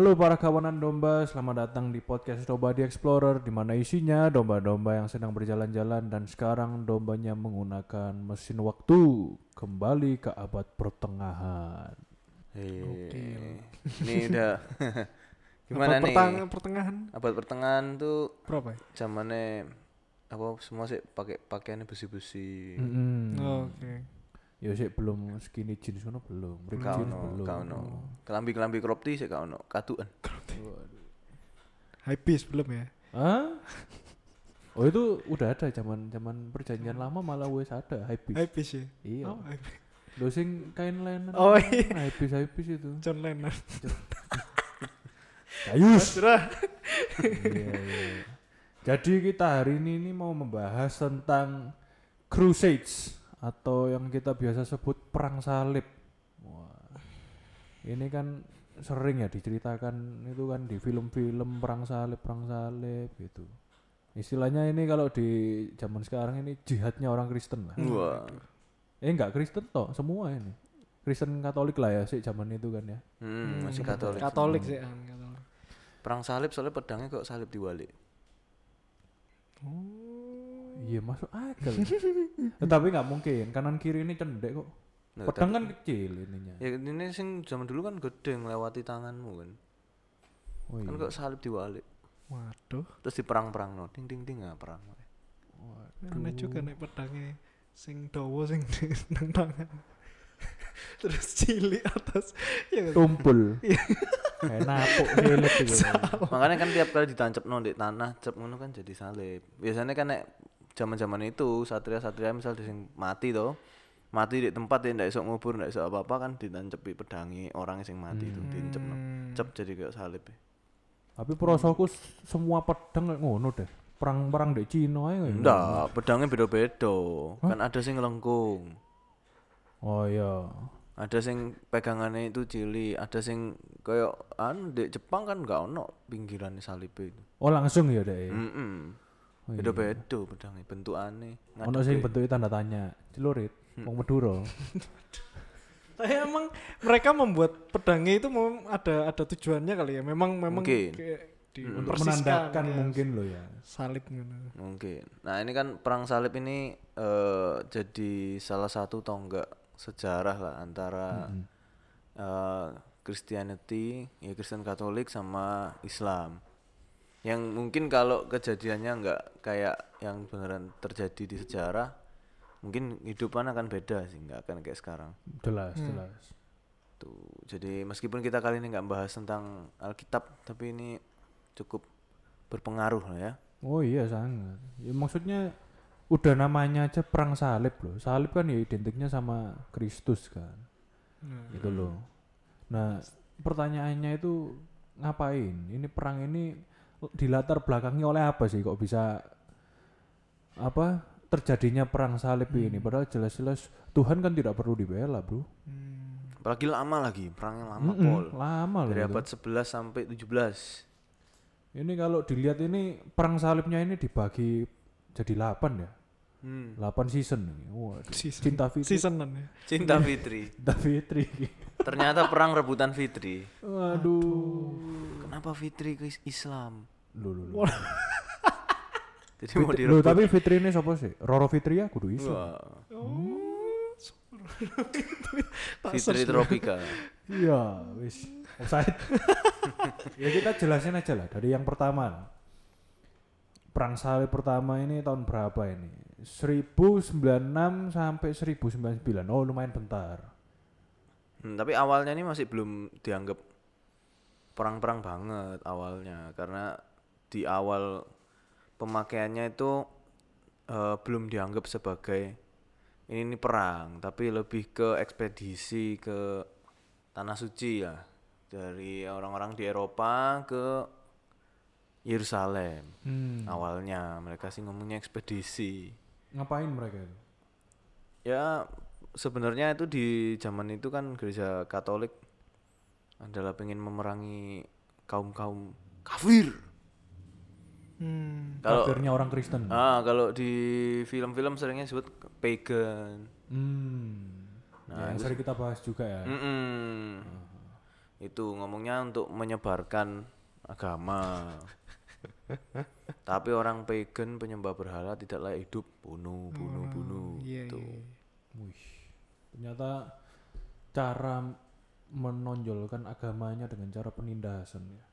Halo para kawanan domba, selamat datang di podcast Domba di Explorer di mana isinya domba-domba yang sedang berjalan-jalan dan sekarang dombanya menggunakan mesin waktu kembali ke abad pertengahan. Hei, ini udah gimana Abad nih? pertang- pertengahan Abad pertengahan tuh berapa ya? zamannya apa semua sih pakai pakaiannya besi-besi. Mm-mm. Oh, Oke. Ya sih belum skinny jeans kono belum, ripped Kau jeans no, belum. kau no. Kelambi-kelambi crop tee sih kau no. Katuan. High piece belum ya? Hah? Oh itu udah ada zaman zaman perjanjian lama malah wes ada high piece. High piece ya? Iya. Oh, high piece. Lo sing kain lenan. Oh, iya. High piece high piece itu. John Lennon. Kayus. Sudah. Iya, iya. Jadi kita hari ini, ini mau membahas tentang Crusades atau yang kita biasa sebut perang salib. Wah. Ini kan sering ya diceritakan itu kan di film-film perang salib, perang salib gitu. Istilahnya ini kalau di zaman sekarang ini jihadnya orang Kristen lah. Wah. Eh enggak Kristen toh, semua ini. Kristen Katolik lah ya sih zaman itu kan ya. Hmm, masih Katolik. Katolik sih, Katolik. Perang salib soalnya pedangnya kok salib diwalik. Iya masuk akal. Eh, Tapi nggak mungkin kanan kiri ini cendek kok. Nah, Pedang kan kecil ininya. Ya ini sing zaman dulu kan gede ngelewati tanganmu kan. Oh Kan iya. kok salib diwalik. Waduh. Terus diperang-perang no. Ding ding ding ah perang. Aneh juga nih pedangnya sing dawa sing di nang tangan. Terus cilik atas. Ya kan? Tumpul. Kayak napuk silet gitu. Makanya kan tiap kali ditancap no di tanah, cep ngono kan jadi salib. Biasanya kan nek zaman-zaman itu satria-satria misal di sing mati toh. Mati di tempat ya ndak iso ngubur, ndak iso apa-apa kan ditancepi pedangi orang sing mati itu dincep no. Cep jadi kayak salib. ya. Tapi prosoku s- semua pedang kayak ngono deh. Perang-perang di Cina ngono. Ndak, pedangnya beda-beda. Kan ada sing lengkung. Oh iya. Ada sing pegangannya itu cili, ada sing kayak anu di Jepang kan enggak ono pinggiran salib itu. Oh langsung ya deh. Mm Oh, iya. Beda-beda pedangnya, bentukannya. Ono sing bentuknya tanda tanya. Celurit. Wong Madura. Tapi emang mereka membuat pedangnya itu memang ada ada tujuannya kali ya. Memang memang Mungkin. kayak di Untuk persiskan menandakan kayak mungkin lo ya. salib gitu. Mungkin. Nah ini kan perang salib ini eh, jadi salah satu tonggak sejarah lah antara eh, Christianity, ya Kristen Katolik sama Islam. Yang mungkin kalau kejadiannya nggak kayak yang beneran terjadi di sejarah, mungkin hidupan akan beda sih, nggak akan kayak sekarang. Jelas, jelas. Tuh. Jadi meskipun kita kali ini nggak bahas tentang Alkitab, tapi ini cukup berpengaruh lah ya. Oh iya sangat. Ya maksudnya udah namanya aja perang salib loh. Salib kan ya identiknya sama Kristus kan. Gitu loh. Nah, pertanyaannya itu ngapain? Ini perang ini dilatar belakangi oleh apa sih kok bisa apa terjadinya perang salib ini padahal jelas-jelas Tuhan kan tidak perlu dibela, Bro. Apalagi lama lagi, perangnya lama Mm-mm, pol. lama loh. Dari itu. abad 11 sampai 17. Ini kalau dilihat ini perang salibnya ini dibagi jadi 8 ya. Hmm. 8 season ini. Waduh. Season. Cinta Fitri. Seasonan ya. Cinta Fitri. Cinta Fitri. Ternyata perang rebutan Fitri. Waduh. Kenapa Fitri ke is- Islam? Lu lu. lu. Jadi mau Fitri, lu direbut. tapi Fitri ini siapa sih? Roro Fitri ya kudu iso. Wah, Tak Fitri Tropika. Iya, wis. Offside. ya kita jelasin aja lah dari yang pertama. Perang salib pertama ini tahun berapa ini? 1096 sampai 1099. Oh, lumayan bentar. Hmm, tapi awalnya ini masih belum dianggap perang-perang banget awalnya karena di awal pemakaiannya itu eh, belum dianggap sebagai ini, ini perang tapi lebih ke ekspedisi ke tanah suci ya dari orang-orang di Eropa ke Yerusalem Hmm. awalnya mereka sih ngomongnya ekspedisi Ngapain mereka itu? ya sebenarnya itu di zaman itu kan gereja Katolik adalah pengen memerangi kaum kaum kafir Hmm. kalau Kafirnya orang Kristen. ah kalau di film-film seringnya disebut pagan Hmm. ya, yang sering kita bahas juga ya. Mm-mm. itu ngomongnya untuk menyebarkan agama. Tapi orang pagan penyembah berhala tidak layak hidup, bunuh, bunuh, bunuh. Iya, gitu. iya. Wih. Ternyata cara menonjolkan agamanya dengan cara penindasan ya.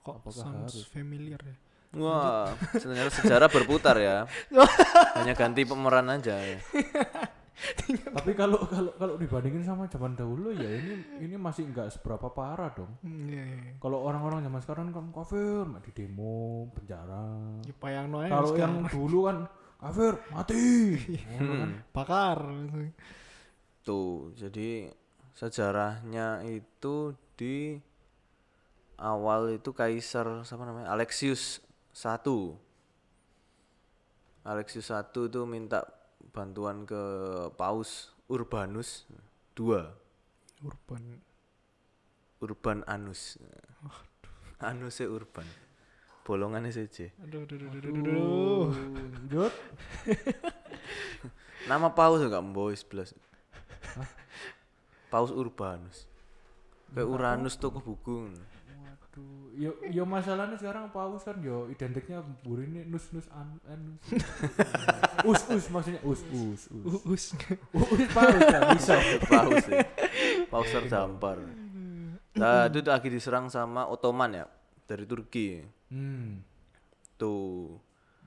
Kok Apakah sounds harus? familiar ya? Wah, sebenarnya sejarah berputar ya. Hanya ganti pemeran aja ya. Tapi kalau kalau kalau dibandingin sama zaman dahulu ya ini ini masih nggak seberapa parah dong. Hmm, Iya, iya. Kalau orang-orang zaman sekarang kan kafir, di demo, penjara. Ya, Kalau yang dulu kan kafir mati. Ngono kan. bakar. Tuh, jadi sejarahnya itu di awal itu kaisar siapa namanya? Alexius I. Alexius I itu minta bantuan ke Paus Urbanus II. Urban. Urban Anus. Anusnya Urban. Bolongannya saja. Aduh, aduh, aduh, aduh, aduh, aduh. Lanjut. Nama Paus enggak Mbois belas. Paus Urbanus. Kayak Uranus toko buku. Waduh, yo yo masalahnya sekarang paus kan yo identiknya burine nus nus an anus. us us maksudnya us us us. Uus. Us paus kan bisa. Paus ya. Paus terdampar. Nah, itu lagi diserang sama Ottoman ya dari Turki. Hmm. Tuh.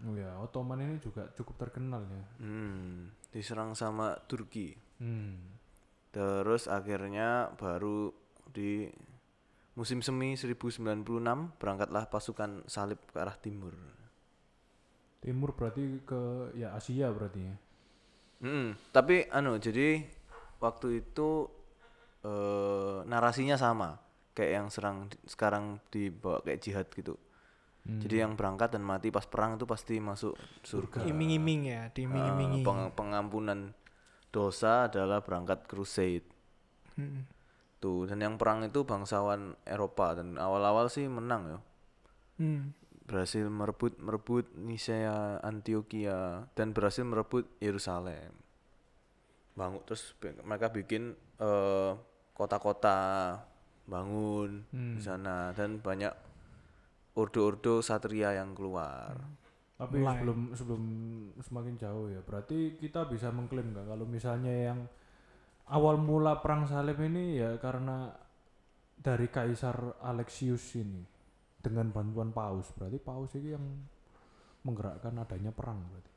Oh ya, Ottoman ini juga cukup terkenal ya. Hmm, diserang sama Turki. Hmm. Terus akhirnya baru di musim semi 1096 berangkatlah pasukan salib ke arah timur. Timur berarti ke ya Asia berarti ya. Mm, tapi anu jadi waktu itu eh, narasinya sama kayak yang serang sekarang dibawa kayak jihad gitu. Hmm. Jadi yang berangkat dan mati pas perang itu pasti masuk surga. Iming-iming ya, Eh, diiming-imingi. peng- pengampunan dosa adalah berangkat crusade. Hmm. Tuh, dan yang perang itu bangsawan Eropa dan awal-awal sih menang ya. Hmm. Berhasil merebut merebut Nisea, Antioquia dan berhasil merebut Yerusalem. Bangun terus mereka bikin eh, kota-kota bangun di sana dan banyak ordo-ordo satria yang keluar. Tapi Mulai. sebelum sebelum semakin jauh ya, berarti kita bisa mengklaim nggak kalau misalnya yang awal mula perang salib ini ya karena dari Kaisar Alexius ini dengan bantuan Paus, berarti Paus ini yang menggerakkan adanya perang berarti.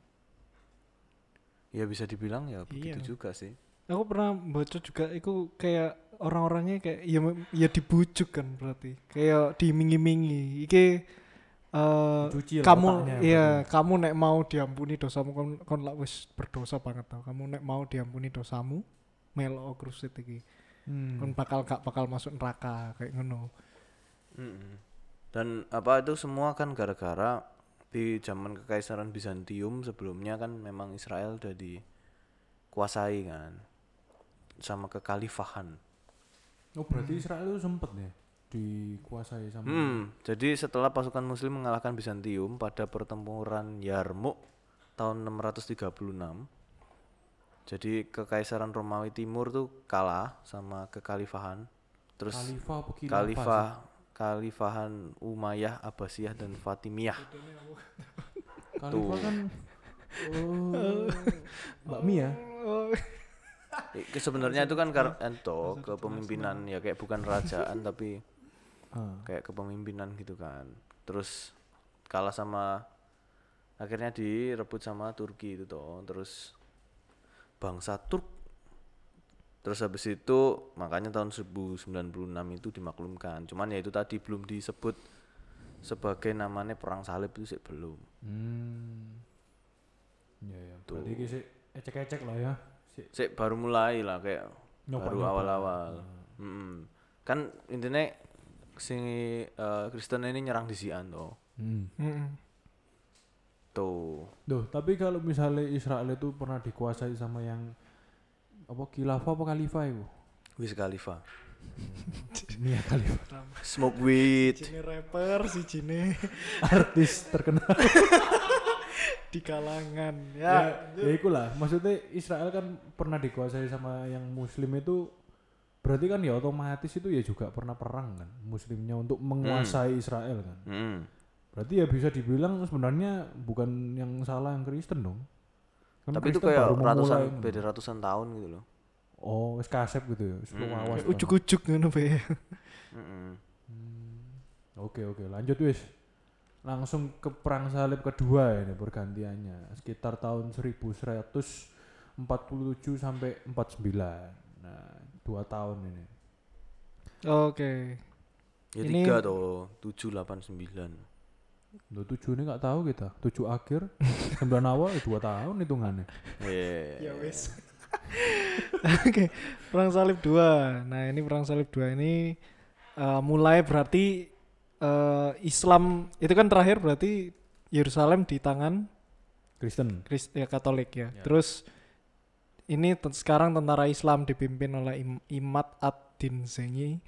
Ya bisa dibilang ya begitu Iya. juga sih. Aku pernah baca juga itu kayak orang-orangnya kayak ya ya dibujuk kan berarti. Kayak diiming-imingi. Iki eh Dicuci lah kamu iya kamu nek mau diampuni dosamu kon kon lak wis berdosa banget tau. Kamu nek mau diampuni dosamu melo krusit iki. Hmm. Kon bakal gak bakal masuk neraka kayak ngono. Mm-mm. Dan apa itu semua kan gara-gara di zaman kekaisaran Bizantium sebelumnya kan memang Israel udah dikuasai kan sama kekhalifahan. Oh berarti Israel itu sempet ya dikuasai sama Hmm, jadi setelah pasukan muslim mengalahkan Bizantium pada pertempuran Yarmouk tahun 636. Jadi kekaisaran Romawi Timur tuh kalah sama kekhalifahan. Terus Khalifah Khalifah Khalifahan Umayyah, Abbasiyah dan Fatimiyah. sih? Khalifah kan oh, Mbak Mia. Sebenarnya itu kan kar- ento kepemimpinan ya kayak bukan kerajaan tapi Ah. kayak kepemimpinan gitu kan. Terus kalah sama akhirnya direbut sama Turki itu toh. Terus bangsa Turk Terus habis itu makanya tahun 1096 itu dimaklumkan. Cuman ya itu tadi belum disebut sebagai namanya perang salib itu sih belum. Hmm. Ya ya. Tuh. Berarti sih ecek-ecek lah ya. Sik baru mulai lah kayak Nyoba-nyoba. baru awal-awal. Mm-mm. Kan intinya sing eh, Kristen ini nyerang di Sian toh. Hmm. Tuh. Duh, tapi kalau misalnya Israel itu pernah dikuasai sama yang apa khilafah apa khalifah itu? Wiz Khalifa. Mia Khalifa. Smoke weed. Cine rapper si Cine Artis terkenal. di kalangan ya, ya. ya ikulah. Maksudnya Israel kan pernah dikuasai sama yang muslim itu berarti kan ya otomatis itu ya juga pernah perang kan muslimnya untuk menguasai Israel kan Mm. berarti ya bisa dibilang sebenarnya bukan yang salah yang Kristen dong Kan Tapi itu Kristen kayak baru memulai ratusan ngono. beda ratusan tahun gitu loh. oh wis kasep gitu ya wis Hmm. awas Kayak ujuk-ujuk ngono bae. Mm-mm. Oke oke lanjut wis. Langsung ke perang salib kedua ini pergantiannya sekitar tahun 1147 sampai 49. Nah, dua tahun ini. Oke. Ya Ini- tiga tuh, tujuh, delapan, sembilan. Lo tujuh ini nggak tahu kita. Tujuh akhir, sembilan awal, ya dua tahun hitungannya. Iya. Ya wis. Oke, perang salib 2. Nah, ini perang salib 2 ini eh, mulai berarti eh, Islam itu kan terakhir berarti Yerusalem di tangan Kristen. Krist ya Katolik ya. Ya. Terus ini sekarang tentara Islam dipimpin oleh Im- Imad ad-Din Zengi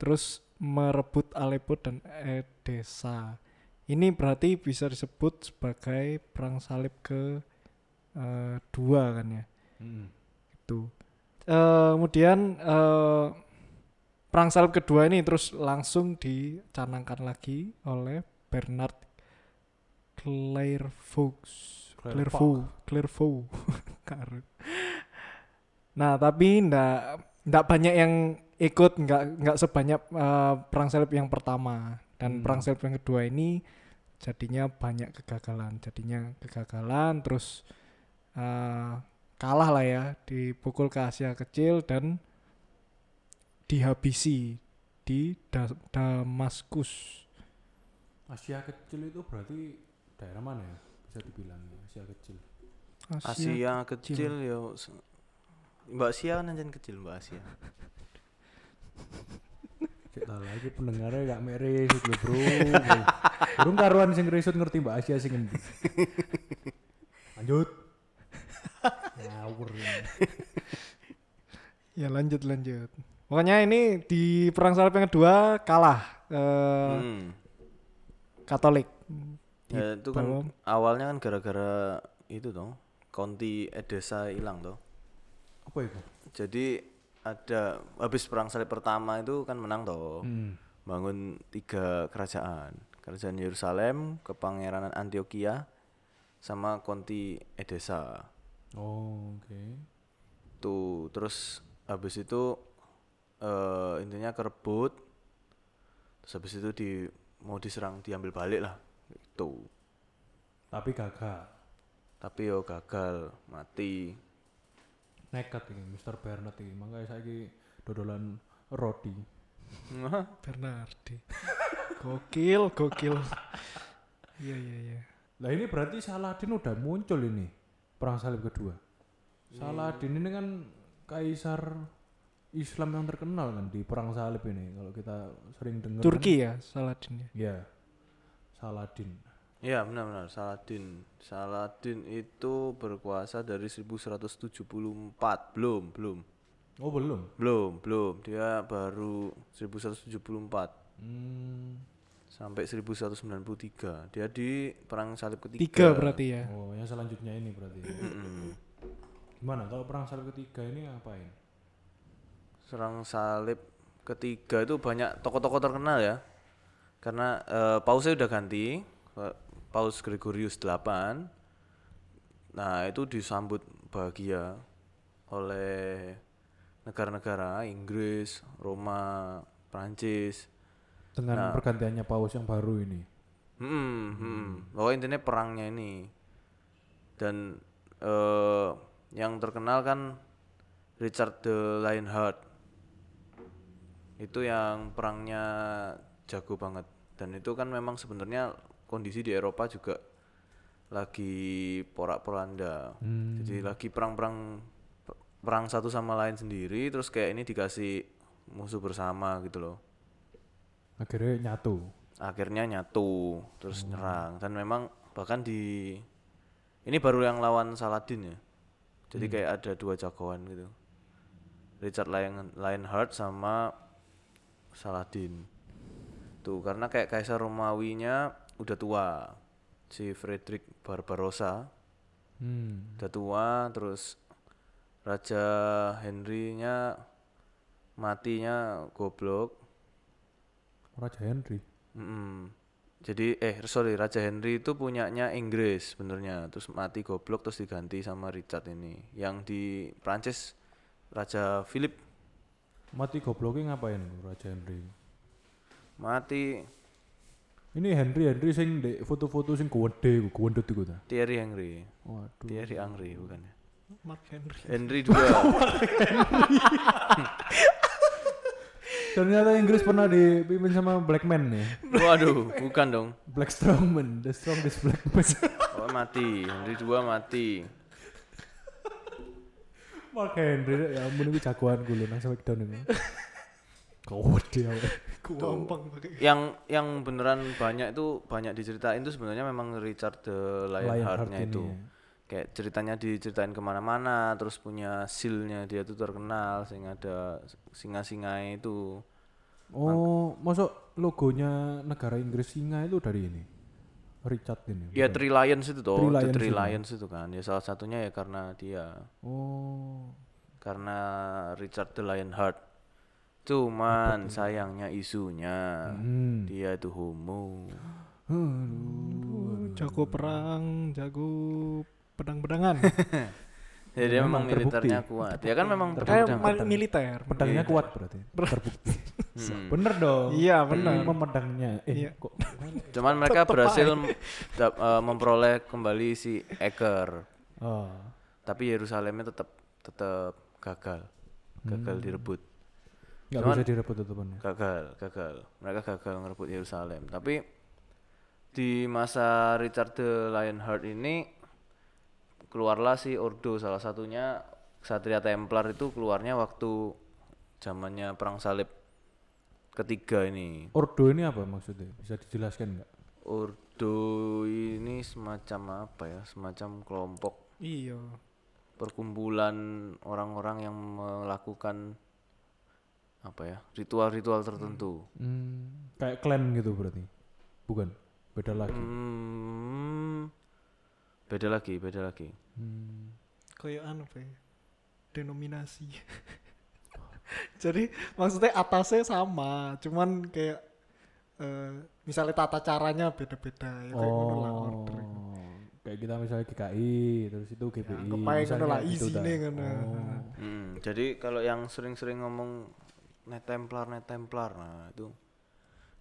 terus merebut Aleppo dan Edessa. Ini berarti bisa disebut sebagai perang salib ke eh, dua kan ya itu. Eh, kemudian eh, perang salib kedua ini terus langsung dicanangkan lagi oleh Bernard Clairvaux. Clairvaux, Clairvaux. Nah, tapi ndak ndak banyak yang ikut, nggak nggak sebanyak eh, perang salib yang pertama dan Hmm. perang salib yang kedua ini jadinya banyak kegagalan, jadinya kegagalan terus eh, kalah lah ya, dipukul ke Asia kecil dan dihabisi di Da- Damaskus. Asia kecil itu berarti daerah mana ya? Bisa dibilang Asia kecil. Asia kecil ya. Mbak Asia kan anjen kecil Mbak Asia. Cek tak lagi pendengarnya gak meres lho bro. Burung karuan sing resut ngerti Mbak Asia sing endi. Lanjut. Ngawur. Ya lanjut lanjut. Pokoknya ini di perang salib yang kedua kalah eh, Hmm. Katolik. Ya itu kan awalnya kan gara-gara itu toh, Konti Edessa hilang toh. Apa itu? Jadi ada habis perang salib pertama itu kan menang toh. Hmm. Bangun tiga kerajaan. Kerajaan Yerusalem, Kepangeranan Antioquia, sama Konti Edessa. Oh, oke. Tuh, terus habis itu eh intinya kerebut. Terus habis itu di mau diserang diambil balik lah. Itu. Tapi gagal. Tapi yo gagal, mati. Nekat ini Mr. Bernard ini. Makanya saya dodolan roti. Bernardi. gokil, gokil. Iya iya iya. Lah ini berarti Saladin udah muncul ini perang salib kedua. Saladin ini kan kaisar Islam yang terkenal kan di perang salib ini kalau kita sering dengar Turki ya Saladin ya. kan, ya Saladin Iya benar-benar Saladin. Saladin itu berkuasa dari 1174. Belum, belum. oh belum Belum, belum. Dia baru 1174 hmm. sampai 1193. Dia di perang salib ketiga. Tiga berarti ya. oh yang selanjutnya ini berarti Mm-mm. gimana kalau perang salib ketiga ini ngapain Serang salib ketiga itu banyak tokoh-tokoh terkenal ya. Karena eh, pausnya udah ganti, Paus Gregorius 8. Nah, itu disambut bahagia oleh negara-negara Inggris, Roma, Prancis. dengan Nah. pergantiannya paus yang baru ini Hmm, hmm. Pokoknya intinya perangnya ini. Dan eh yang terkenal kan Richard the Lionheart. Itu yang perangnya jago banget. Dan itu kan memang sebenarnya kondisi di Eropa juga lagi porak-poranda. Hmm. Jadi lagi perang-perang perang satu sama lain sendiri terus kayak ini dikasih musuh bersama gitu loh. Akhirnya nyatu. Akhirnya nyatu terus nyerang. Dan memang bahkan di ini baru yang lawan Saladin ya. Jadi kayak ada dua jagoan gitu. Richard Lion Lionheart sama Saladin. Tuh karena kayak kaisar Romawinya udah tua si Frederick Barbarossa hmm. udah tua terus Raja Henry-nya matinya goblok. Raja Henry. Mm-mm. Jadi eh sorry Raja Henry itu punyanya Inggris sebenarnya terus mati goblok terus diganti sama Richard ini yang di Prancis Raja Philip Mati gobloknya ngapain Raja Henry? mati Ini Henry Henry sing di foto-foto sing gede, gede iku ta. Thierry Henry Waduh. Thierry Henry bukan ya Mark Henry Henry dua Ternyata Inggris pernah dipimpin sama Black Man ya. waduh bukan dong Black Strongman, the strongest Black Man. oh mati Henry dua mati Mark Henry ya ampun iki jagoan gue nang Smackdown ini. Gede ya. gampang pakai yang yang beneran banyak itu banyak diceritain itu sebenarnya memang Richard the Lionheart-nya Lionheart itu ini ya. kayak ceritanya diceritain ke mana-mana terus punya seal-nya dia tuh terkenal sehingga ada singa-singa itu Oh, masuk logonya negara Inggris singa itu dari ini. Richard ini. ya bukan? Three Lions itu toh Three The Lions Three itu. Lions itu kan ya salah satunya ya karena dia Oh. karena Richard the Lionheart cuman sayangnya isunya Hmm. dia itu homo Aduh. jago perang jago pedang-pedangan jadi dia memang memang terbukti. militernya kuat ya kan memang pedang. militer Pedangnya kuat berarti. Terbukti. Hmm. Bener dong. Iya, bener. Ini pedangnya. Eh, Iya. kok cuman mereka Tetep berhasil eh, memperoleh kembali si Eker Oh. tapi Yerusalemnya tetap tetap gagal gagal Hmm. direbut Enggak Cuman- bisa direbut tetepannya. gagal gagal. Mereka gagal ngerebut Yerusalem. Tapi di masa Richard the Lionheart ini keluarlah si Ordo salah satunya. Satria Templar itu keluarnya waktu zamannya perang salib ketiga ini. Ordo ini apa maksudnya? Bisa dijelaskan enggak? Ordo ini semacam apa ya? Semacam kelompok. Iya. Perkumpulan orang-orang yang melakukan apa ya ritual-ritual tertentu Hmm, kayak klan gitu berarti. Bukan. Beda lagi. Hmm, beda lagi, beda lagi. Hmm. kayak anu Pak ya, denominasi jadi maksudnya atasnya sama cuman kayak eh, misalnya tata caranya beda-beda ya kayak ngono lah order. Oh, kayak kita misalnya GKI, terus itu GPI. ngono misalnya lah, gitu dah. Oh. Hmm, jadi kalau yang sering-sering ngomong net templar, net templar, nah itu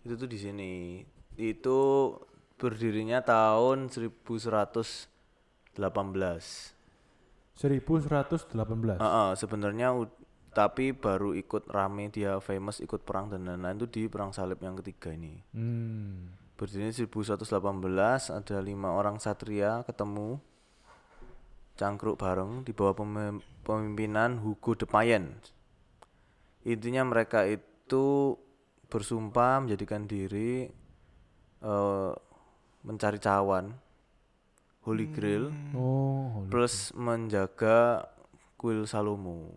itu tuh di sini. Itu berdirinya tahun 1118. 1118. Heeh, sebenarnya ud- tapi baru ikut rame dia famous ikut perang dan lain-lain itu di perang salib yang ketiga ini. Hmm. Berdiri 1118 ada lima orang satria ketemu cangkruk bareng di bawah pemim- pemimpinan Hugo de Payen. Intinya mereka itu bersumpah menjadikan diri eh, mencari cawan Holy Grail Oh, holy. plus menjaga kuil Salomo.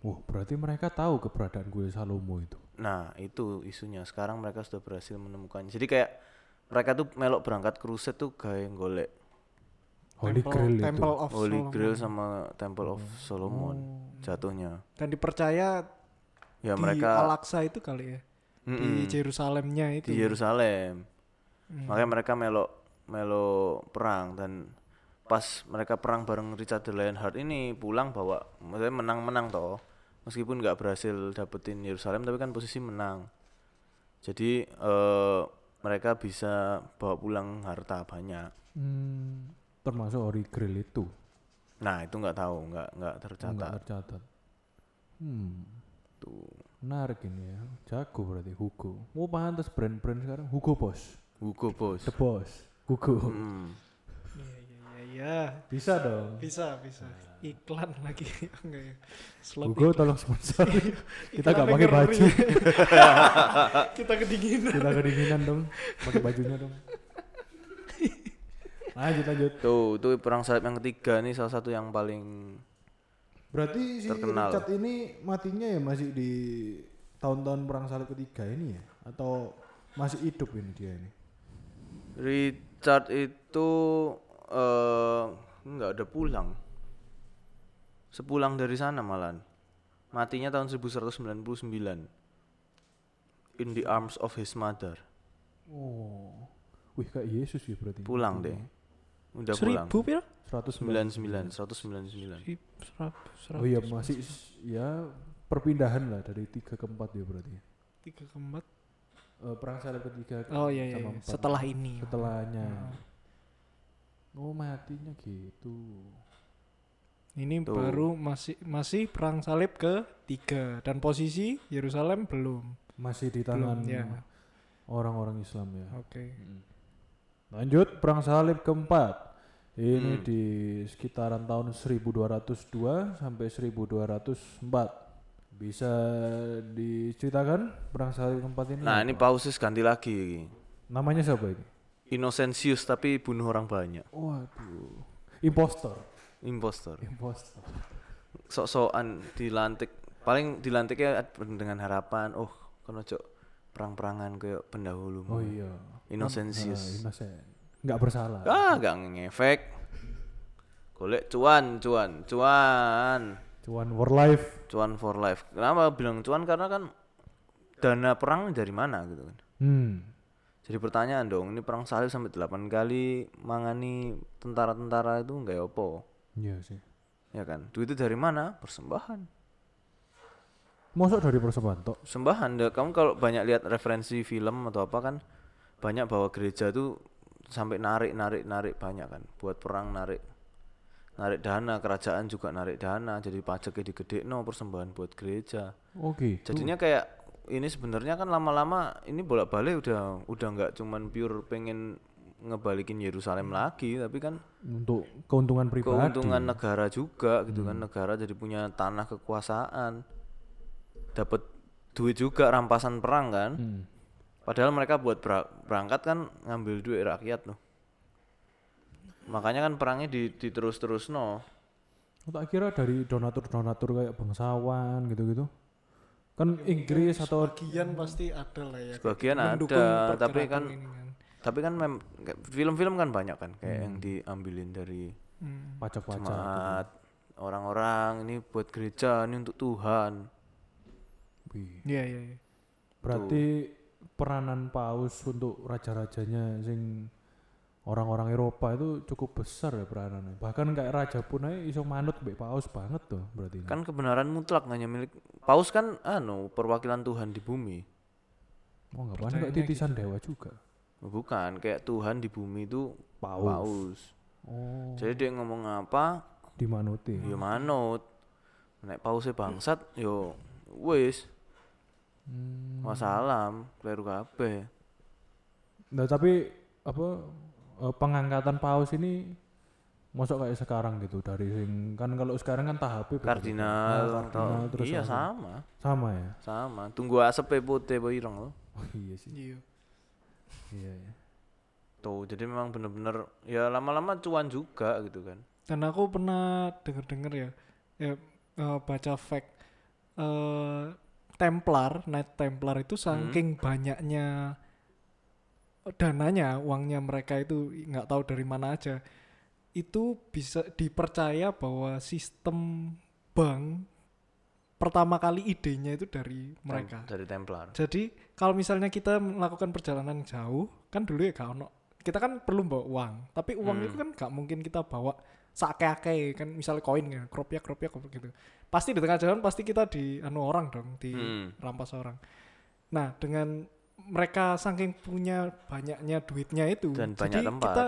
Wah, berarti mereka tahu keberadaan gue Salomo itu. Nah, itu isunya. Sekarang mereka sudah berhasil menemukannya. Jadi kayak mereka tuh melok berangkat crusade tuh kayak golek Holy Temple- Grail itu. Temple of Holy Solomon. Grail sama Temple of Solomon Oh. jatuhnya. dan dipercaya Ya di mereka Al-Aqsa itu kali ya Mm-mm, di Jerusalemnya itu di Yerusalem. Hmm. Makanya mereka melok melok perang dan pas mereka perang bareng Richard the Lionheart ini pulang bawa maksudnya menang-menang toh. Meskipun nggak berhasil dapetin Yerusalem tapi kan posisi menang. Jadi eh, mereka bisa bawa pulang harta banyak. Hmm, termasuk Holy Grail itu. Nah itu nggak tahu, nggak nggak Enggak tercatat. tercatat. Hmm, Tuh. menarik ini ya. Jago berarti Hugo. Oh, pantas brand-brand sekarang Hugo Boss. Hugo Boss. The Boss. Hugo. Hmm. Iya iya iya iya. Bisa dong. bisa bisa iklan lagi enggak ya Slot Hugo tolong sponsor. Kita Iklan gak pakai baju. kita kedinginan Kita kedinginan dong. Pakai bajunya dong. Lanjut lanjut. Tuh, itu perang salib yang ketiga nih salah satu yang paling Berarti si Terkenal. Richard ini matinya ya masih di tahun-tahun perang salib ketiga ini ya? Atau masih hidup ini dia ini? Richard itu eh nggak ada pulang. Sepulang dari sana malan. matinya tahun 1199 in the arms of his mother Oh. Wih kayak Yesus ya berarti. pulang deh udah pulang Seribu pira? 199. 99 199 Seribu, seratus, Oh iya seratus, masih ya perpindahan lah dari tiga ke empat ya berarti. tiga keempat. Eh, perang salib ketiga Oh iya iya. sama iya. empat. Setelah ini. setelahnya. Ah. Oh matinya gitu. Ini Tuh. baru masih masih perang salib ke tiga dan posisi Yerusalem belum. Masih di tangan ya. orang-orang Islam ya. Oke. Mm. Lanjut perang salib keempat. Ini Hmm. di sekitaran tahun 1202 sampai 1204. Bisa diceritakan perang salib keempat ini? nah apa? ini pausis ganti lagi namanya siapa ini? Innocentius tapi bunuh orang banyak Waduh. Impostor. impostor Impostor. sok-sokan dilantik paling dilantiknya dengan harapan oh kan ojo perang-perangan kayak pendahulu Oh iya. Innocentius. Ah, innocent. Nggak bersalah. ah gak ngefek golek cuan cuan cuan Cuan for life. cuan for life kenapa bilang cuan karena kan dana perang dari mana gitu kan Hmm. jadi pertanyaan dong ini perang salib sampai 8 kali mangani tentara-tentara itu nggak apa Iya sih. ya kan duitnya dari mana persembahan Masuk dari persembahan tok. sembahan deh kamu kalau banyak lihat referensi film atau apa kan banyak bahwa gereja tuh sampai narik narik narik banyak kan buat perang narik narik dana kerajaan juga narik dana jadi pajaknya digede no persembahan buat gereja Oke. jadinya kayak ini sebenarnya kan lama-lama ini bolak-balik udah udah nggak cuman pure pengen ngebalikin Yerusalem lagi tapi kan untuk keuntungan pribadi. Hmm. keuntungan negara juga gitu kan negara jadi punya tanah kekuasaan dapat duit juga rampasan perang kan Hmm. padahal mereka buat bera- berangkat kan ngambil duit rakyat loh makanya kan perangnya di diterus-terus no Oh, tak kira dari donatur-donatur kayak bangsawan gitu-gitu. Kan Inggris atau Bagian pasti ada lah ya. Sebagian ada, tapi kan ini kan. tapi kan mem film-film kan banyak kan kayak yang diambilin dari Hmm. pajak-pajak. jemaat orang-orang ini buat gereja ini untuk Tuhan. Iya iya. iya. Berarti peranan paus untuk raja-rajanya sing orang-orang Eropa itu cukup besar ya peranannya. Bahkan kayak raja pun aja iso manut mbek paus banget tuh berarti. kan kebenaran mutlak hanya milik paus kan anu perwakilan Tuhan di bumi Oh enggak kayak percayanya titisan dewa juga. bukan kayak Tuhan di bumi itu Paus. paus Oh, jadi dia ngomong apa dimanuti. ya manut nek pausnya bangsat yo wis Hmm. wassalam kleru kabeh. Nah, tapi apa eh, pengangkatan paus ini masuk kayak sekarang gitu dari sing kan kalau sekarang kan tahapnya kardinal, Ah, atau kardinal terus iya apa? sama. Sama ya? Sama. Tunggu asap putih apa ireng loh oh iya sih. Iya. iya iya. Tuh jadi memang bener-bener ya lama-lama cuan juga gitu kan. Dan aku pernah denger-denger ya, ya eh, baca fact eh Templar, Knight Templar itu saking banyaknya dananya, uangnya mereka itu nggak tahu dari mana aja. Itu bisa dipercaya bahwa sistem bank pertama kali idenya itu dari mereka. dari Templar Jadi kalau misalnya kita melakukan perjalanan jauh, kan dulu ya gak ono. Kita kan perlu bawa uang, tapi uang Hmm. itu kan gak mungkin kita bawa seake-ake kan misalnya koin ya, kropiak kropiak gitu. Pasti di tengah jalan pasti kita di anu orang dong, di Hmm. rampas orang. Nah, dengan mereka saking punya banyaknya duitnya itu, Dan jadi banyak tempat. kita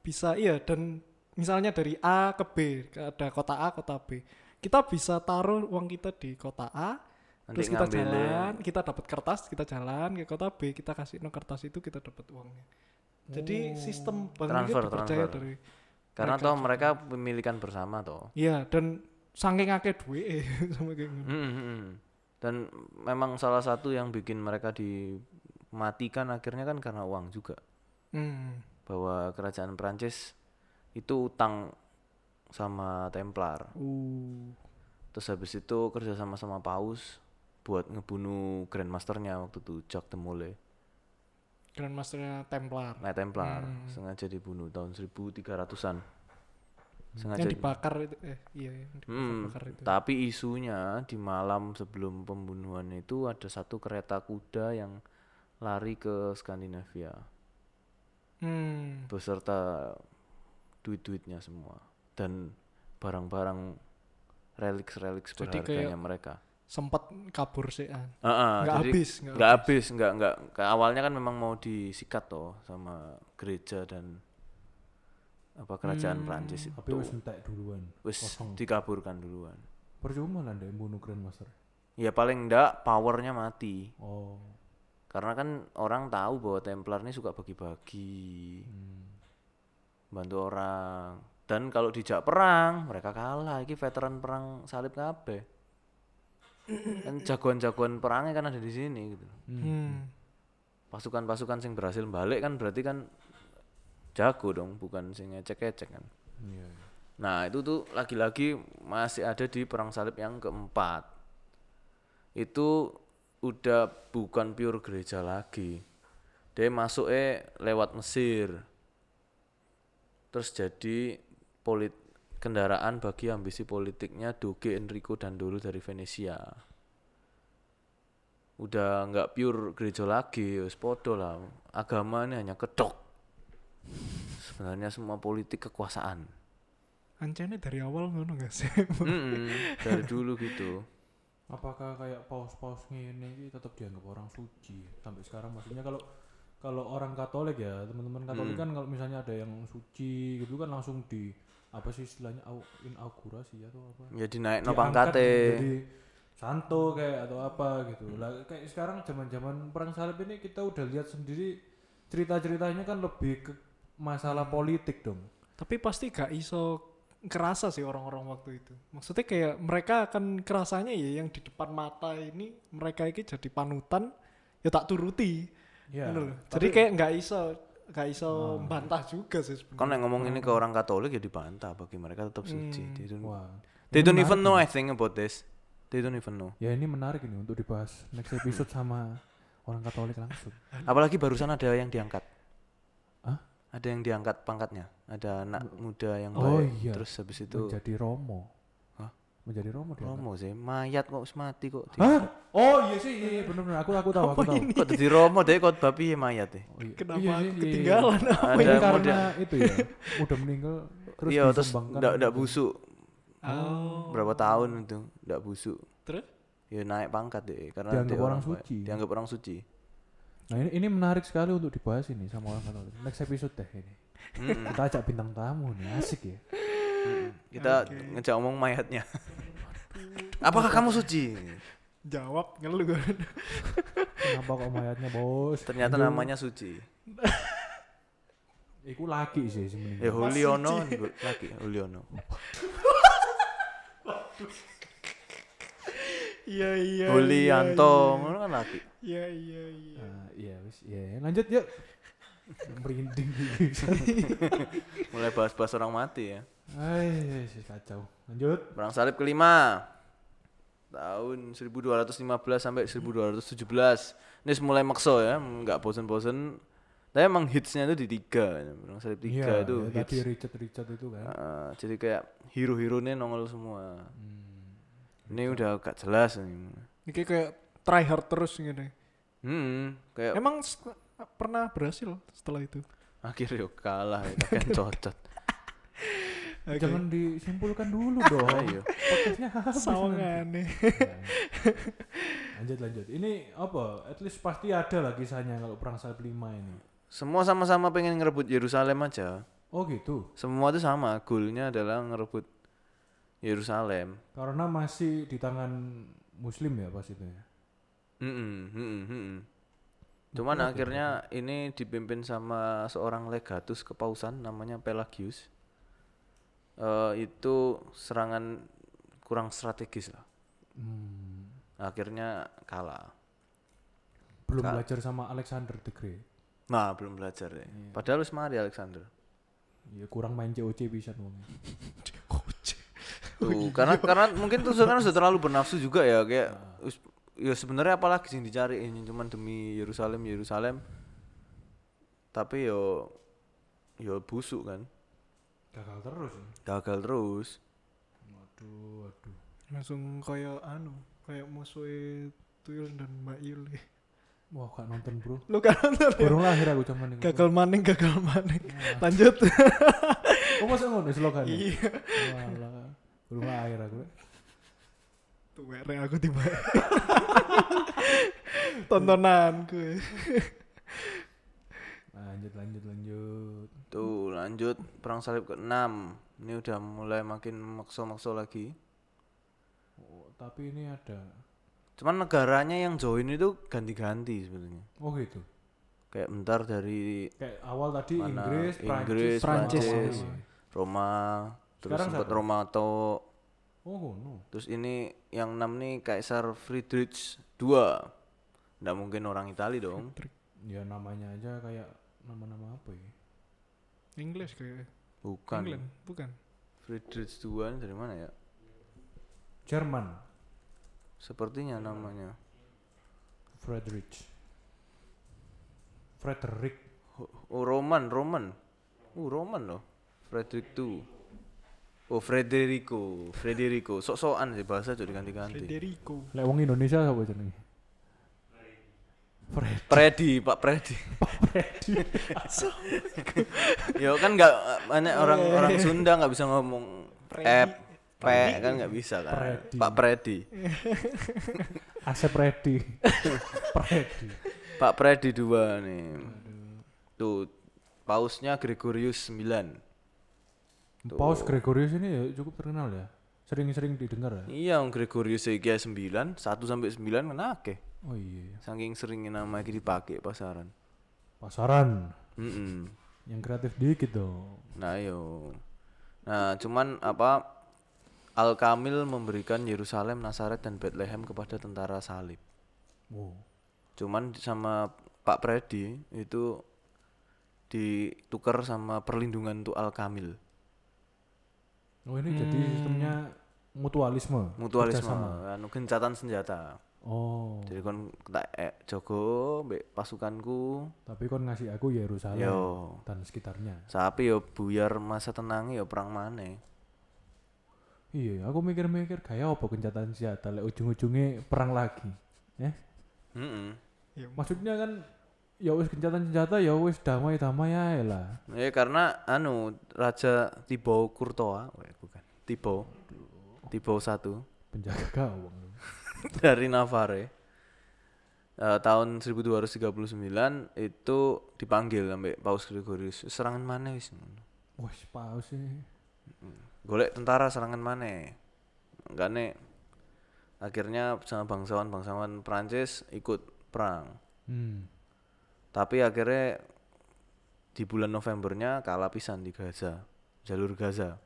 bisa iya dan misalnya dari A ke B, ada kota A, kota B. Kita bisa taruh uang kita di kota A, nanti terus kita jalan kita dapat kertas kita jalan ke kota B kita kasih no kertas itu kita dapat uangnya jadi sistem bank Transfer, dipercaya transfer. dari karena mereka toh mereka pemilikan bersama toh. Iya dan saking akeh duit sama kayak gitu. Hmm, hmm, dan memang salah satu yang bikin mereka dimatikan akhirnya kan karena uang juga. Hmm. bahwa kerajaan Prancis itu utang sama Templar. Uh. Terus habis itu kerja sama sama Paus buat ngebunuh Grandmasternya waktu itu Jacques de Molay Grandmasternya Templar. Knight Templar. Hmm. sengaja dibunuh tahun 1300-an sengaja yang dibakar itu eh iya yang Hmm, dibakar itu. Tapi isunya di malam sebelum pembunuhan itu ada satu kereta kuda yang lari ke Skandinavia. Hmm. Beserta duit-duitnya semua. Dan barang-barang reliks-reliks Jadi berharganya mereka. Sempat kabur sih ah. Heeh, nggak jadi habis nggak nggak habis, nggak nggak ke awalnya kan memang mau disikat toh sama gereja dan apa kerajaan Hmm, Prancis Tapi itu wis entek duluan. wis dikaburkan duluan. Percuma lah ndek bunuh Grandmaster. Ya paling enggak powernya mati. Oh. Karena kan orang tahu bahwa Templar ini suka bagi-bagi, Hmm. bantu orang. Dan kalau dijak perang, mereka kalah. Ini veteran perang salib kabeh. Kan jagoan-jagoan perangnya kan ada di sini gitu. hmm. Pasukan-pasukan sing berhasil balik kan berarti kan jago dong, bukan sing ecek-ecek kan. Iya. iya. Nah, itu tuh lagi-lagi masih ada di perang salib yang keempat. Itu udah bukan pure gereja lagi. Dia masuknya lewat Mesir. Terus jadi polit kendaraan bagi ambisi politiknya Doge Enrico dan dulu dari Venesia. Udah nggak pure gereja lagi, wis podo lah. Agama ini hanya kedok. Sebenarnya semua politik kekuasaan. Ancene dari awal ngono gak sih Mm-mm, dari dulu gitu. Apakah kayak paus-paus ini tetap dianggap orang suci sampai sekarang maksudnya kalau kalau orang Katolik ya teman-teman Katolik Hmm. kan kalau misalnya ada yang suci gitu kan langsung di apa sih istilahnya au, inaugurasi atau apa? Ya dinaik no pangkate. jadi santo kayak atau apa gitu. Lah kayak sekarang zaman zaman perang salib ini kita udah lihat sendiri cerita ceritanya kan lebih ke masalah politik dong. Tapi pasti gak iso kerasa sih orang-orang waktu itu. Maksudnya kayak mereka akan kerasanya ya yang di depan mata ini mereka ini jadi panutan ya tak turuti ya tapi- jadi kayak nggak iso nggak iso bantah juga sih sebenarnya Kan yang ngomong ini ke orang Katolik ya dibantah bagi mereka tetap suci. Hmm. They don't, wah they don't even know. I think about this. They don't even know. ya ini menarik ini untuk dibahas next episode sama orang Katolik langsung Apalagi barusan ada yang diangkat. Hah? Ada yang diangkat pangkatnya. Ada anak muda yang Oh baik. iya. Terus habis itu menjadi Romo? Menjadi Romo dia Romo sih, mayat kok wis mati kok. Hah? Oh iya sih, iya, iya bener bener. Aku aku tahu, aku tahu. Kok jadi Romo deh kok babi ya mayat deh. Oh, iya. kenapa Iya aku sih, iya, ketinggalan Iya. Ada Ini karena itu ya, udah meninggal terus Iya, terus ndak gitu. busuk. oh Berapa tahun itu ndak busuk. terus Ya naik pangkat deh karena Dianggap dia orang suci. Dianggap orang suci. Nah ini ini menarik sekali untuk dibahas ini sama orang Katolik. Next episode deh ini. Mm-mm. Kita ajak bintang tamu nih, asik ya. Kita ngejak omong mayatnya. Apakah kamu suci? jawab ngeluh Kenapa kok mayatnya bos? Ternyata Aduh, namanya suci. Iku laki sih sih Ya meninggal. Juliono lagi Juliono. iya iya Julianto ngono kan lagi. iya iya iya Nah, iya wis, iya lanjut yuk. Merinding. Mulai bahas-bahas orang mati ya. Sih kacau. Lanjut. Perang salib kelima tahun 1215 sampai 1217. Ini mulai makso ya, nggak bosen-bosen. Tapi emang hitsnya itu di tiga, perang salib tiga Iya, itu ya, hits. tadi Richard Richard itu kan. Heeh, jadi kayak hero-heronya nongol semua. Hmm. Ini udah gak jelas ini. ini kayak try hard terus gini Hmm, kayak emang pernah berhasil setelah itu akhirnya kalah ya, kan cocot. Oke. Jangan disimpulkan dulu dong. Ayo. Podcastnya habis nanti. Sawangane. Ya. lanjut lanjut. Ini apa? At least pasti ada lah kisahnya kalau perang salib lima ini. Semua sama-sama pengen ngerebut Yerusalem aja. Oh gitu. Semua itu sama, goalnya adalah ngerebut Yerusalem. Karena masih di tangan Muslim ya pas itu ya. Mm-mm, mm-mm, mm-mm. Cuman akhirnya ini dipimpin sama seorang legatus kepausan namanya Pelagius. Eh, itu serangan kurang strategis lah. Hmm. Akhirnya kalah. Belum Ka- belajar sama Alexander the Great. Nah, belum belajar deh. Padahal wis mari Alexander. Ya kurang main COC bisa ngomong. Tuh, karena karena mungkin tuh kan sudah terlalu bernafsu juga ya kayak wis- ya sebenarnya apalagi sih dicari ini cuman demi Yerusalem Yerusalem tapi yo yo busuk kan Gagal terus. ya? gagal terus Waduh, waduh. Langsung kayak anu, kayak musuhnya Tuyul dan Mbak Yuli. Wah, gak nonton, Bro. Lu kan nonton ya? Baru lahir aku cuman ini. Gagal maning, gagal maning. Lanjut. Oh, masa ngono slogan? iya. Walah. Baru lahir aku. Tuh mere aku tiba. Tontonan gue. Lanjut, lanjut, lanjut. Tuh lanjut perang salib ke-6 ini udah mulai makin makso-makso lagi Oh, tapi ini ada. cuman negaranya yang join itu ganti-ganti sebenarnya Oh gitu. kayak bentar dari Kayak awal tadi Mana? Inggris, Inggris, Prancis, Prancis. Oh, Roma terus Sekarang sempat? Roma atau Oh, no. terus ini yang enam nih Kaisar Friedrich II nggak mungkin orang Itali dong Ya namanya aja kayak nama-nama apa ya? English kayak. bukan England, bukan. Friedrich II ini dari mana ya Jerman, sepertinya namanya Friedrich. Frederick. oh Roman Roman uh Roman loh Frederick II oh Federico Federico sok-sokan sih bahasa jadi ganti-ganti Federico. Lek wong Indonesia apa jenenge? Predi Pak Predi ya kan nggak banyak orang orang Sunda nggak bisa ngomong ep p kan nggak bisa kan? Predi. Pak Predi Asep Predi. Predi. Pak Predi dua nih. Tuh pausnya Gregorius 9 Paus Gregorius ini ya cukup terkenal ya. Sering-sering didengar ya. iya Gregorius iki 9 1 sampai 9 kan akeh Oh iya. saking seringnya nama iki dipakai pasaran Pasaran Mm-mm. yang kreatif dikit dong. Nah, yo. Nah, cuman apa Al Kamil memberikan Yerusalem, Nazaret dan Bethlehem kepada tentara salib. Wow. Cuman sama Pak Predi itu ditukar sama perlindungan untuk Al Kamil, Oh ini jadi sistemnya mutualisme. mutualisme, anu gencatan senjata. Oh. Jadi kon tak eh, jogo mbek pasukanku, Tapi kon ngasih aku Yerusalem yo dan sekitarnya. sapi yo buyar masa tenangi yo perang maneh. Iya, aku mikir-mikir kayak apa gencatan senjata lek ujung-ujungnya perang lagi. Ya. Heeh. Ya, Maksudnya kan ya wis gencatan senjata ya wis damai-damai ae lah. Ya karena anu Raja Courtois, weh, bukan. Thibaut. Thibaut satu Penjaga gawang. dari Navarre. eh, tahun 1239 itu dipanggil sampai Paus Gregorius. Serangan mana wis? Wes paus sih. Golek tentara serangan mana? Enggak nih. Akhirnya sama bangsawan-bangsawan Prancis ikut perang. Hmm. Tapi akhirnya di bulan Novembernya kalah pisan di Gaza, jalur Gaza.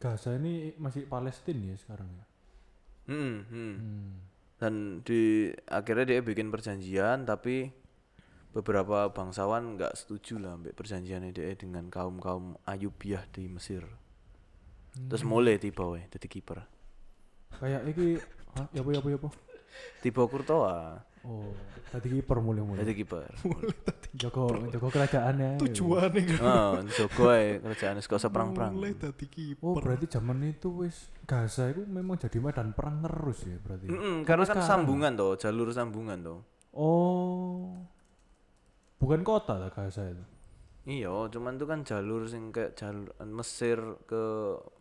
Gaza ini masih Palestina ya sekarang ya. Hmm, hmm. Hmm. dan di akhirnya dia bikin perjanjian tapi beberapa bangsawan nggak setuju lah ambek perjanjiannya dia dengan kaum kaum Ayubiah di Mesir terus mulai tiba weh jadi kiper Kayak iki Hah? Ya apa ya apa ya apa? Tiba Courtois Oh, tadi kiper mulai-mulai. jadi kiper Joko Joko kerajaannya. tujuannya kan. oh jogo ae kerjaan gak usah perang perang Mulai tadi kiper. Oh, berarti zaman itu wis Gaza itu memang jadi medan perang terus ya berarti. karena kan sambungan toh jalur sambungan toh Oh. Bukan kota lah Gaza itu. iya cuman itu kan jalur sing kayak jalur Mesir ke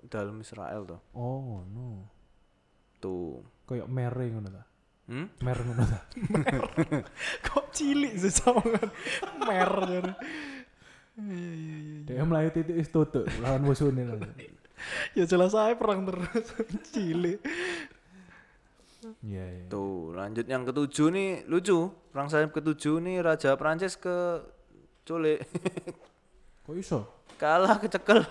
dalam Israel toh Oh, no. tuh Kayak mere ngono ta. Hmm? Mer ngono ta. Kok cilik sih sama kan. Mer. Iya iya iya. Dia melayu titik is tutuk lawan musuhnya lah. Ya jelas saya perang terus. cilik. Iya, iya. Tuh, lanjut yang ketujuh nih lucu. Perang salib ketujuh nih Raja Prancis ke culik. Kok iso? Kalah kecekel.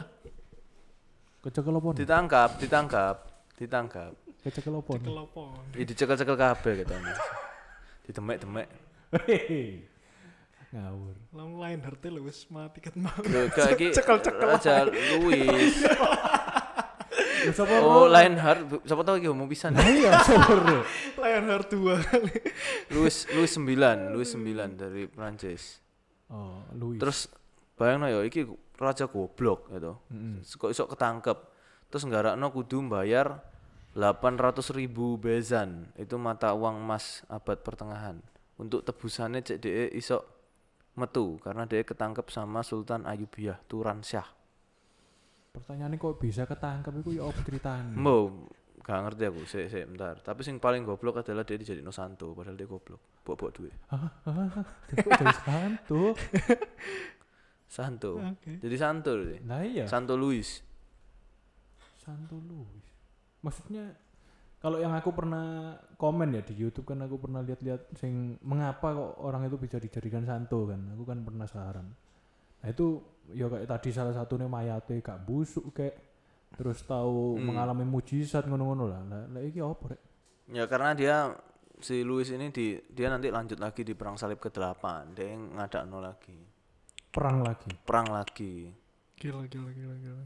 Kecekel apa? Ditangkap, ditangkap, ditangkap. Kecekel apa? nih? Kelopon. Ya dicekel-cekel kabeh katanya. Ditemek-temek. Ngawur. Lang lain harta lu wis mati ket mau. Lho, gak iki Cekel-cekel. Ya sapa Oh, Lionheart, siapa tahu iki ngomong pisan. Nah, iya sore. Lain harta dua kali. Louis Louis 9, Louis 9 dari Prancis. Oh, Louis. Terus bayangno ya iki raja goblok gitu. Mm-mm. Kok iso ketangkep. Terus nggarakno kudu bayar 800 ribu bezan. Itu mata uang emas abad pertengahan. Untuk tebusannya cek de iso metu karena dia ketangkep sama Sultan Ayubiyah Turan Syah Pertanyaannya kok bisa ketangkep? Itu ya apa ceritanya? Mbok gak ngerti aku sik sik bentar. Tapi sing paling goblok adalah dia dijadiin santo padahal dia goblok. Buat-buat duit. Jadi santu. santo. Oke. jadi santo dia Nah iya. Santo Luis Santo Louis. Maksudnya kalau yang aku pernah komen ya di YouTube kan aku pernah lihat-lihat sing mengapa kok orang itu bisa dijadikan santo kan. Aku kan penasaran. Nah itu ya kayak tadi salah satunya mayate gak busuk kayak terus tahu Hmm. mengalami mujizat ngono-ngono lah. Lah lah iki apa rek? ya karena dia si Luis ini di dia nanti lanjut lagi di perang salib ke-8 dia yang ngadakno lagi Perang lagi. perang lagi Gila gila gila gila.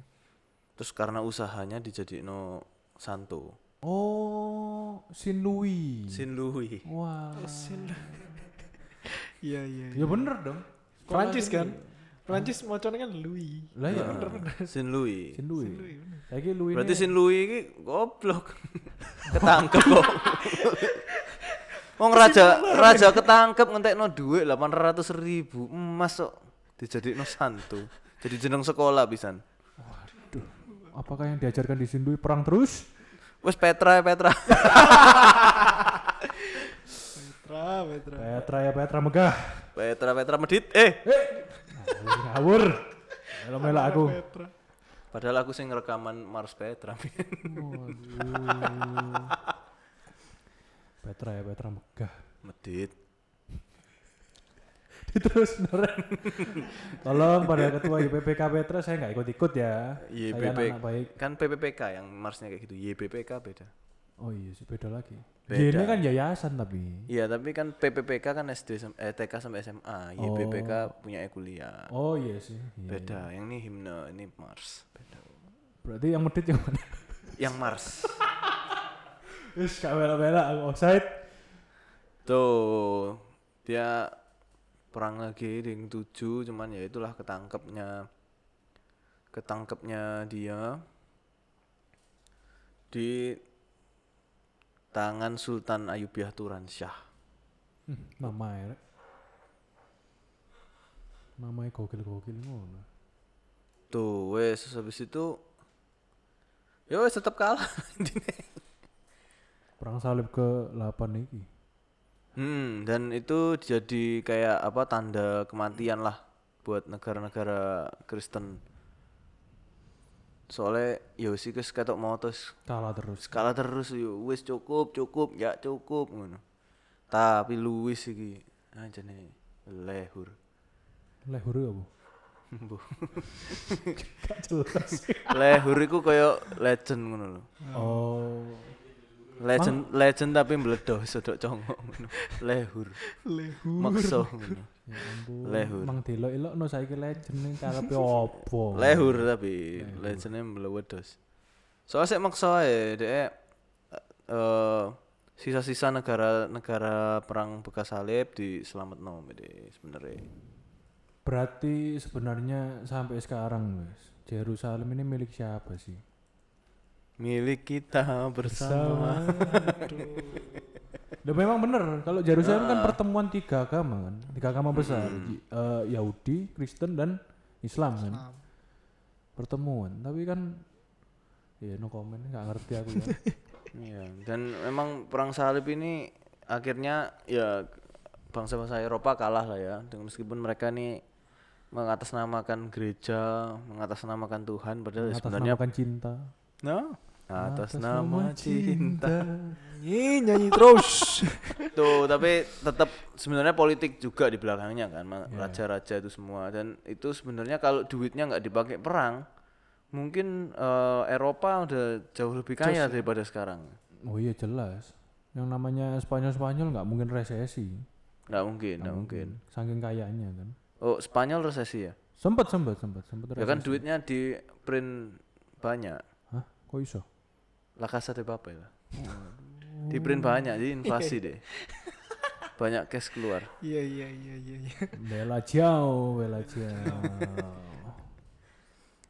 terus karena usahanya dijadiin santo Oh, Sin Louis. Sin Louis Wah. Iya iya. Ya bener dong. Sekolah Prancis kan? Prancis macamnya kan Louis. Lah ya. Sin Louis Sin Louis. Louis, bener. Saiki Louis berarti Sin Louis ini goblok ketangkep kok Wong raja raja ketangkep ngentekno duit 800 ribu emas kok dijadiin santo jadi jeneng sekolah pisan Waduh. Apakah yang diajarkan di Sin Louis perang terus? wes Petra Petra Petra, Petra. Petra ya Petra megah. Petra Petra medit eh Ngawur. Melo melo aku. Petra. padahal aku sing rekaman Mars Petra Waduh. Petra ya Petra megah. medit Terus beneran. Tolong pada ketua YPPK Petra saya nggak ikut-ikut ya. Saya YBP anak baik. kan PPPK yang Marsnya kayak gitu YBPK beda Oh iya sih beda lagi. Beda. Ini kan yayasan tapi. Iya tapi kan PPPK kan SD eh, TK sampai SMA YBPK punya kuliah Oh iya sih. Iya, beda yang ini himne ini Mars beda Berarti yang medit yang mana? yang Mars Wis gak bela-bela aku offside. tuh dia perang lagi ring 7 cuman ya itulah ketangkepnya ketangkepnya dia di tangan Sultan Ayubiyah Turan Syah Hmm, namanya rek. Namanya gokil-gokil ngono. tuh wes habis itu ya wes tetap kalah Perang salib ke 8 iki. Hmm, dan itu jadi kayak apa tanda kematian lah buat negara-negara Kristen. Soalnya ya sih kes ketok mau terus Kalah terus. skala terus yo wis cukup cukup ya cukup ngono. Tapi Luis iki anjene lehur. Lehur apa? Bu. Gak jelas. lehur iku koyo legend ngono lho. Oh. Legend legend tapi mbledoh sodok congok ngono. Lehur. Lehu. Makso ngono. Ya ampun. Lehur. Mang delok-elok no saiki legend ning karepe opo? Lehur tapi legendnya melewedos. Soalnya sih maksa ya, dia eh sisa-sisa negara-negara perang bekas salib di selamat nom sebenarnya. Berarti sebenarnya sampai sekarang guys, Yerusalem ini milik siapa sih? Milik kita bersama. Udah memang bener kalau Yerusalem kan pertemuan tiga agama kan, tiga agama besar, Yi- eh, Yahudi, Kristen dan Islam kan. Pertemuan, tapi kan ya no comment nggak ngerti aku ya. Iya, dan memang perang salib ini akhirnya ya bangsa-bangsa Eropa kalah lah ya. Dengan meskipun mereka nih mengatasnamakan gereja, mengatasnamakan Tuhan padahal ya sebenarnya cinta. No, atas, nama cinta. Nyanyi nyanyi terus. Tuh, tapi tetap sebenarnya politik juga di belakangnya kan, Iya. raja-raja itu semua dan itu sebenarnya kalau duitnya nggak dipakai perang, mungkin eh, Eropa udah jauh lebih kaya daripada sekarang. Oh iya jelas. Yang namanya Spanyol-Spanyol nggak mungkin resesi. Nggak mungkin, nggak mungkin. Saking kayanya kan. Oh, Spanyol resesi ya? Sempat sempat sempat sempat Ya kan duitnya di print banyak. Kok iso? La Casa de Papel. Di print banyak, jadi inflasi deh. Banyak cash keluar. Iya iya iya iya. iya. Bela jauh, bela jauh.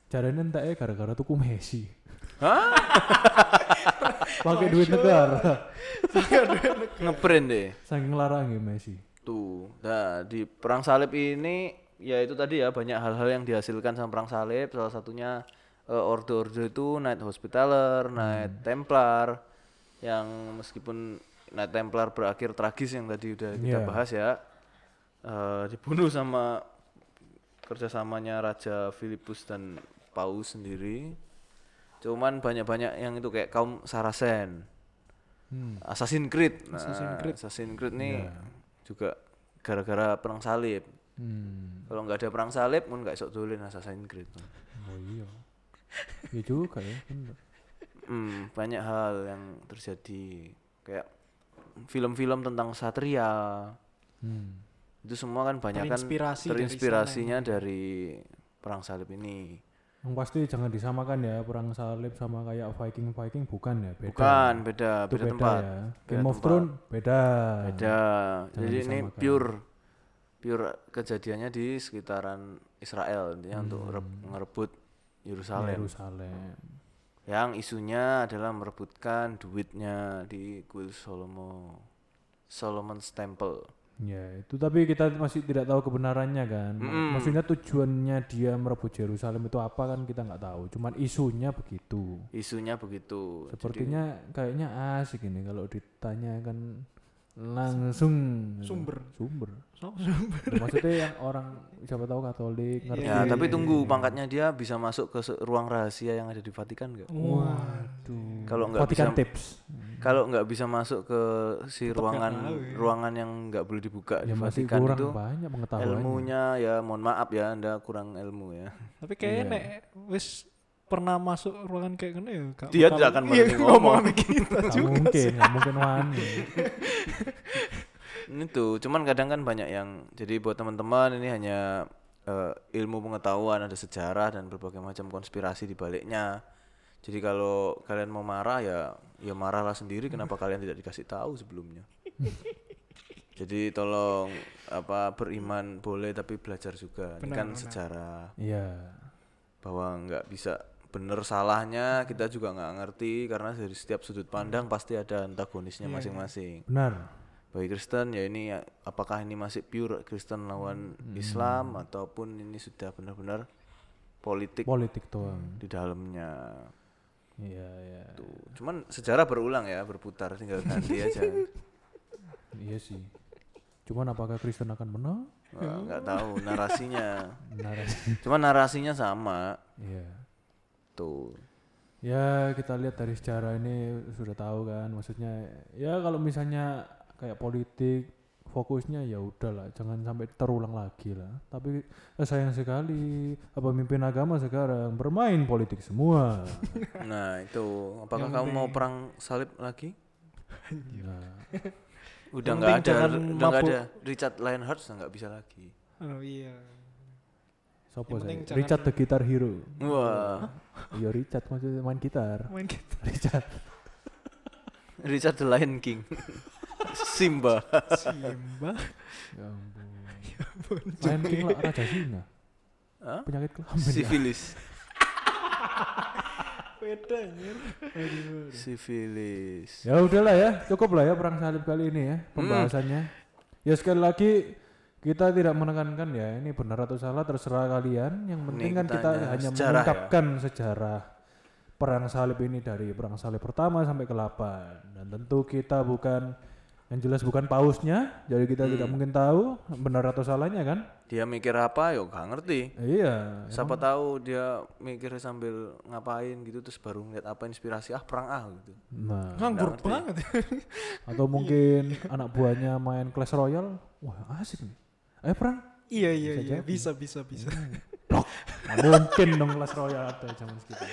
Caranya entah ya gara-gara tuku Messi. Hah? Pakai duit negara. Ngeprint deh. Saking larangnya Messi. Tuh, nah di perang salib ini ya itu tadi ya banyak hal-hal yang dihasilkan sama perang salib. Salah satunya eh, orde-orde itu Knight Hospitaller, Knight Templar yang meskipun Knight Templar berakhir tragis yang tadi udah kita Iya. bahas ya eh, dibunuh sama kerjasamanya Raja Filipus dan Paus sendiri. Cuman banyak-banyak yang itu kayak kaum Saracen. Hmm. Assassin's Creed. Nah, Assassin's Creed. Assassin's Creed nih Iya. juga gara-gara perang salib. Hmm. Kalau nggak ada perang salib, pun nggak esok dolin Assassin's Creed. Oh iya. Iya juga ya, bener. Hmm, banyak hal yang terjadi kayak film-film tentang satria. Hmm. Itu semua kan banyak kan terinspirasinya dari perang salib ini. Yang pasti jangan disamakan ya perang salib sama kayak Viking Viking bukan ya beda. Bukan, beda, Itu beda, beda, tempat. ya. Beda Game of tempat. Thrones beda. Beda. Jangan Jadi ini disamakan. pure pure kejadiannya di sekitaran Israel intinya untuk Hmm. rep- ngerebut Yerusalem. Yerusalem. yang isunya adalah merebutkan duitnya di kuil Solomo Solomon's Temple Ya, itu tapi kita masih tidak tahu kebenarannya kan. Mm-mm. Maksudnya tujuannya dia merebut Yerusalem itu apa kan kita nggak tahu. Cuman isunya begitu. isunya begitu Sepertinya kayaknya asik ini kalau ditanya kan langsung Sumber. sumber. So- Ya, maksudnya yang orang siapa tahu Katolik Jadi- ngerti. ya tapi tunggu pangkatnya dia bisa masuk ke ruang rahasia yang ada di Vatikan nggak Waduh. Kalau nggak Vatikan bisa- tips. kalau nggak bisa masuk ke si nggak ruangan tahu ya. ruangan yang nggak boleh dibuka Ya di Vatikan kurang itu banyak pengetahuannya. ilmunya ya mohon maaf ya anda kurang ilmu ya Tapi kayaknya Iya. nek wis pernah masuk ruangan kayak gini ya gak Dia tidak akan iya, berani ngomong. ngomong sama kita Nggak juga mungkin, nggak mungkin wani. itu cuman kadang kan banyak yang jadi buat teman-teman ini hanya eh, ilmu pengetahuan ada sejarah dan berbagai macam konspirasi di baliknya jadi kalau kalian mau marah ya ya marahlah sendiri kenapa kalian tidak dikasih tahu sebelumnya jadi tolong apa beriman boleh tapi belajar juga ini Benar, kan benar. sejarah Iya. bahwa nggak bisa bener salahnya kita juga nggak ngerti karena dari setiap sudut pandang pasti ada antagonisnya Iya, iya. masing-masing Benar. bagi Kristen ya ini apakah ini masih pure Kristen lawan Hmm. Islam ataupun ini sudah benar-benar politik Politik doang. di dalamnya Iya, iya. tuh cuman sejarah berulang ya berputar tinggal ganti aja Iya sih. Cuman apakah Kristen akan menang? Nggak tahu narasinya Narasi. cuman narasinya sama Iya. Tuh Ya kita lihat dari sejarah ini sudah tahu kan maksudnya ya kalau misalnya kayak politik fokusnya ya udahlah jangan sampai terulang lagi lah. Tapi eh, sayang sekali apa pemimpin agama sekarang bermain politik semua. Nah itu. Apakah Yang kamu mau perang salib lagi? Nah, udah nggak ada udah nggak ada Richard Lionheart nggak bisa lagi. Oh iya. Sopo saya Richard the Guitar Hero. Wah iya Richard maksudnya main gitar. Main kita Richard. Richard the Lion King. Simba. Simba. Ya ampun. Lion King lah Raja Singa. Hah? penyakit kelamin ya. Sifilis. Beda anjir. Aduh Sifilis. Ya udahlah ya, cukup lah ya perang salib kali ini ya pembahasannya. Ya sekali lagi kita tidak menekankan ya ini benar atau salah terserah kalian. Yang penting kan kita hanya hanya sejarah ya. mengungkapkan sejarah perang salib ini dari perang salib pertama sampai ke-8 dan tentu kita bukan yang jelas bukan pausnya, jadi kita tidak mungkin tahu benar atau salahnya kan? dia mikir apa yo gak ngerti Iya. siapa tahu dia mikir sambil ngapain gitu terus baru ngeliat apa inspirasi ah perang ah gitu Nah, nganggur ngerti. banget atau mungkin anak buahnya main Clash Royale, wah asik nih. Ayo perang. iya iya Bisa iya jadi. bisa bisa bisa Nggak mungkin dong Clash Royale ada zaman segitu.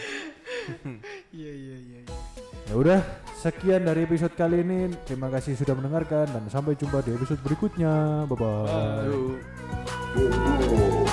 iya iya iya iya. Ya udah, sekian dari episode kali ini. Terima kasih sudah mendengarkan dan sampai jumpa di episode berikutnya. Bye bye. Bobo.